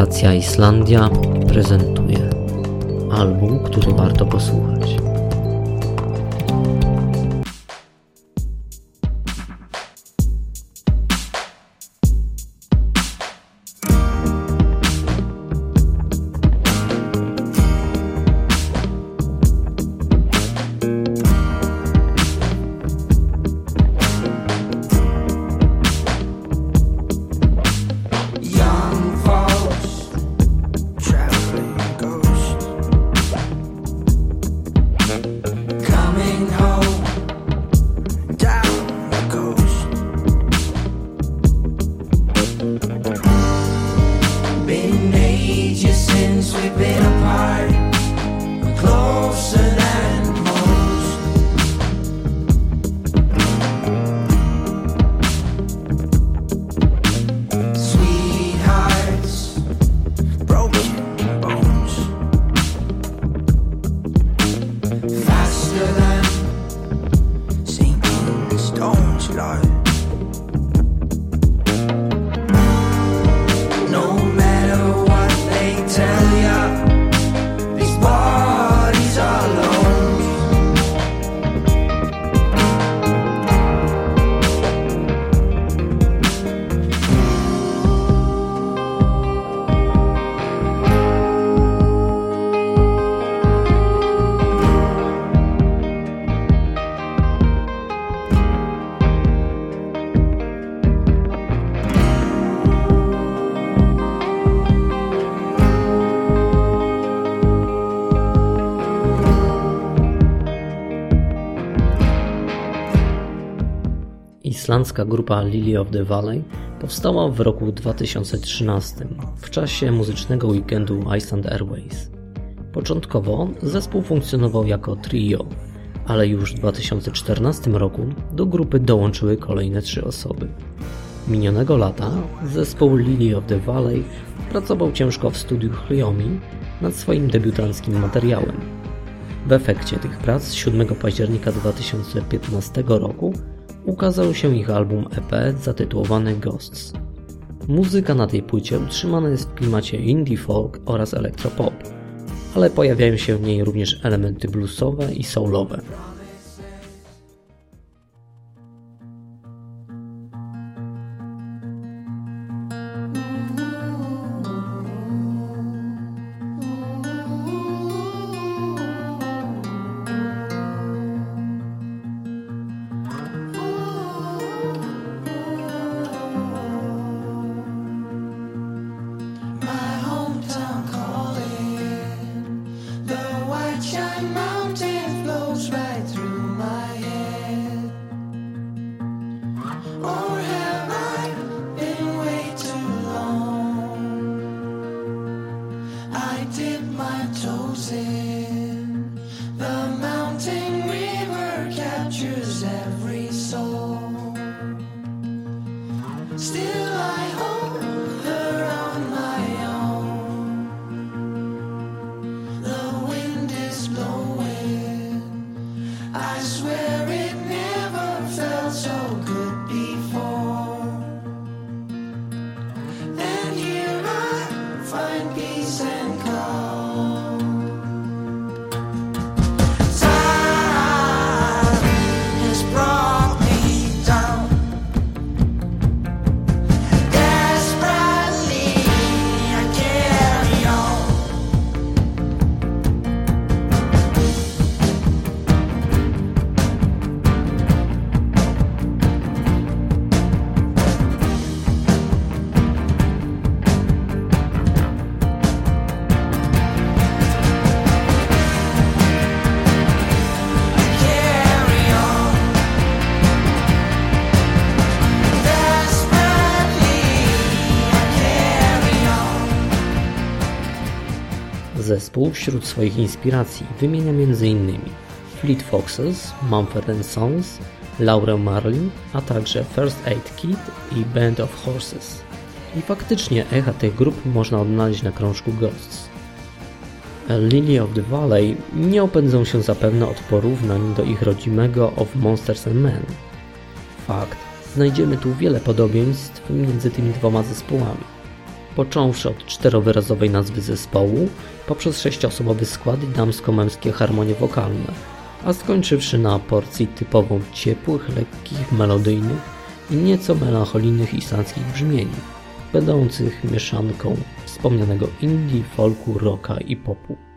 Stacja Islandia prezentuje album, który warto posłuchać. Islandzka grupa Lily of the Valley powstała w roku 2013 w czasie muzycznego weekendu Iceland Airways. Początkowo zespół funkcjonował jako trio, ale już w 2014 roku do grupy dołączyły kolejne trzy osoby. Minionego lata zespół Lily of the Valley pracował ciężko w studiu Hlyomi nad swoim debiutanckim materiałem. W efekcie tych prac 7 października 2015 roku ukazał się ich album EP zatytułowany Ghosts. Muzyka na tej płycie utrzymana jest w klimacie indie folk oraz elektropop, ale pojawiają się w niej również elementy bluesowe i soulowe. I find peace and Zespół wśród swoich inspiracji wymienia m.in. Fleet Foxes, Mumford Sons, Laurel Marlin, a także First Aid Kit i Band of Horses. I faktycznie echa tych grup można odnaleźć na krążku Ghosts. Lily of the Valley nie opędzą się zapewne od porównań do ich rodzimego Of Monsters and Men. Fakt, znajdziemy tu wiele podobieństw między tymi dwoma zespołami. Począwszy od czterowyrazowej nazwy zespołu, poprzez sześciosobowy skład i damsko-męskie harmonie wokalne, a skończywszy na porcji typowo ciepłych, lekkich, melodyjnych i nieco melancholijnych islandzkich brzmień, będących mieszanką wspomnianego indie, folku, rocka i popu.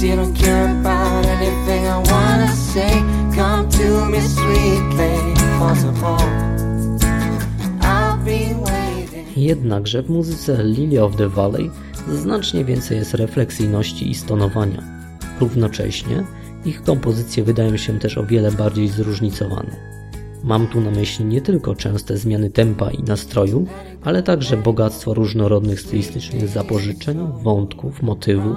So you don't care about anything I wanna say. Come to me sweetly. Jednakże w muzyce Lily of the Valley znacznie więcej jest refleksyjności i stonowania. Równocześnie ich kompozycje wydają się też o wiele bardziej zróżnicowane. Mam tu na myśli nie tylko częste zmiany tempa i nastroju, ale także bogactwo różnorodnych stylistycznych zapożyczeń, wątków, motywów,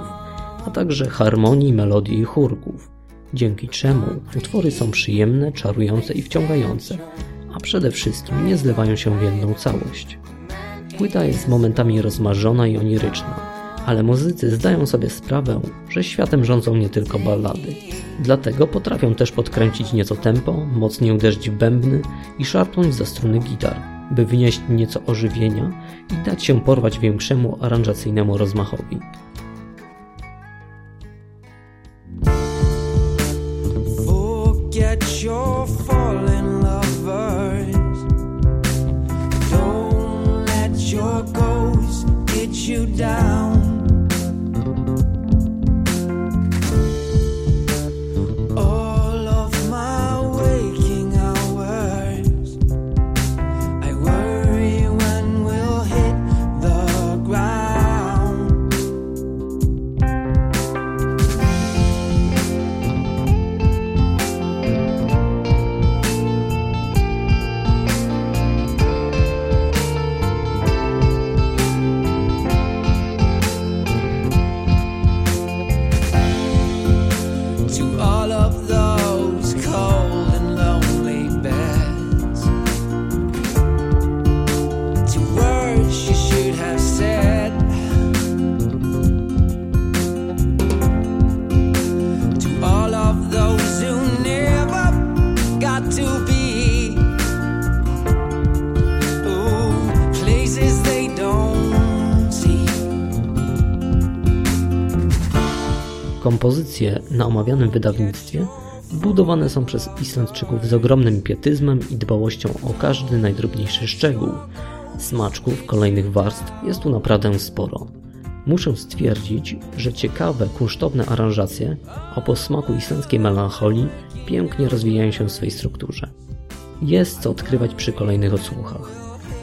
a także harmonii, melodii i chórków, dzięki czemu utwory są przyjemne, czarujące i wciągające, a przede wszystkim nie zlewają się w jedną całość. Płyta jest momentami rozmarzona i oniryczna, ale muzycy zdają sobie sprawę, że światem rządzą nie tylko ballady. Dlatego potrafią też podkręcić nieco tempo, mocniej uderzyć w bębny i szarpnąć za struny gitar, by wnieść nieco ożywienia i dać się porwać większemu aranżacyjnemu rozmachowi. Forget your fallen lovers. Don't let your get you down. Kompozycje na omawianym wydawnictwie budowane są przez Islandczyków z ogromnym pietyzmem i dbałością o każdy najdrobniejszy szczegół. Smaczków kolejnych warstw jest tu naprawdę sporo. Muszę stwierdzić, że ciekawe, kunsztowne aranżacje o posmaku islandzkiej melancholii pięknie rozwijają się w swej strukturze. Jest co odkrywać przy kolejnych odsłuchach.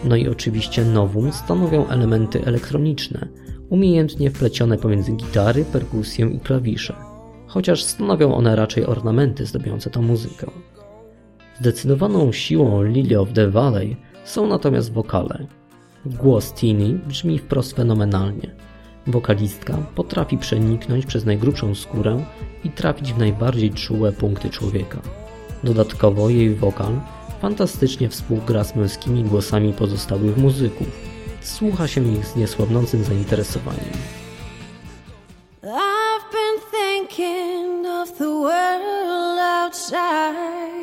No i oczywiście nowum stanowią elementy elektroniczne, umiejętnie wplecione pomiędzy gitary, perkusję i klawisze, chociaż stanowią one raczej ornamenty zdobiące tą muzykę. Zdecydowaną siłą Lily of the Valley są natomiast wokale. Głos Tini brzmi wprost fenomenalnie. Wokalistka potrafi przeniknąć przez najgrubszą skórę i trafić w najbardziej czułe punkty człowieka. Dodatkowo jej wokal fantastycznie współgra z męskimi głosami pozostałych muzyków. Słucha się ich z niesłabnącym zainteresowaniem. I've been thinking of the world outside.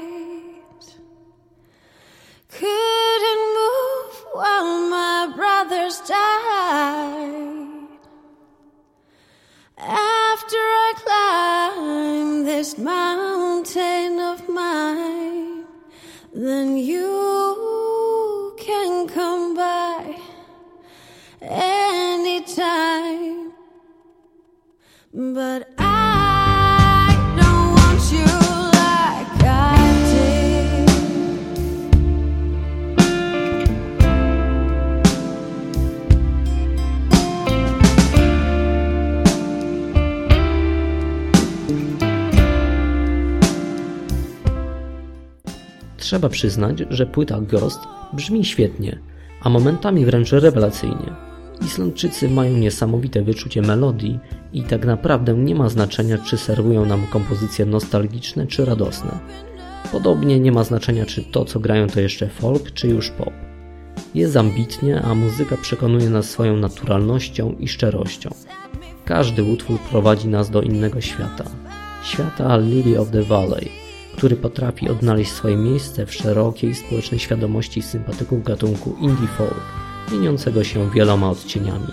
Trzeba przyznać, że płyta Ghost brzmi świetnie, a momentami wręcz rewelacyjnie. Islandczycy mają niesamowite wyczucie melodii i tak naprawdę nie ma znaczenia, czy serwują nam kompozycje nostalgiczne czy radosne. Podobnie nie ma znaczenia, czy to, co grają, to jeszcze folk, czy już pop. Jest ambitnie, a muzyka przekonuje nas swoją naturalnością i szczerością. Każdy utwór prowadzi nas do innego świata. Świata Lily of the Valley, który potrafi odnaleźć swoje miejsce w szerokiej społecznej świadomości sympatyków gatunku indie folk, mieniącego się wieloma odcieniami.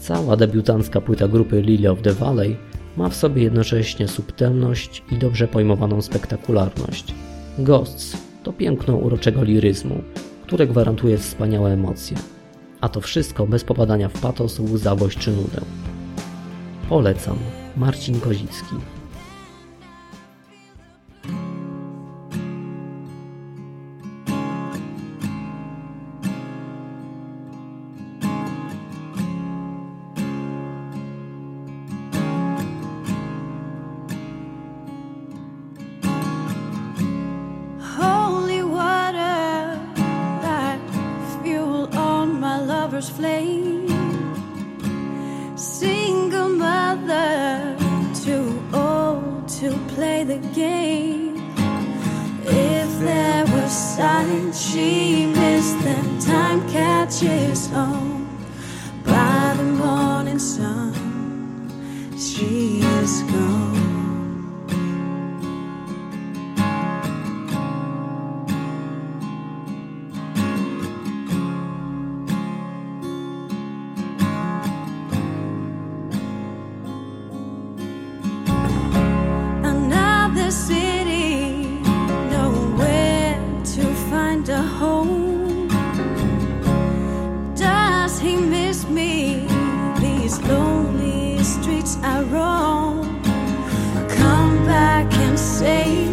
Cała debiutancka płyta grupy Lily of the Valley ma w sobie jednocześnie subtelność i dobrze pojmowaną spektakularność. Ghosts to piękno uroczego liryzmu, które gwarantuje wspaniałe emocje. A to wszystko bez popadania w patos, łzawość czy nudę. Polecam. Marcin Kozicki. Single mother, too old to play the game. If there were signs she missed, then time catches on. By the morning sun, she is gone. say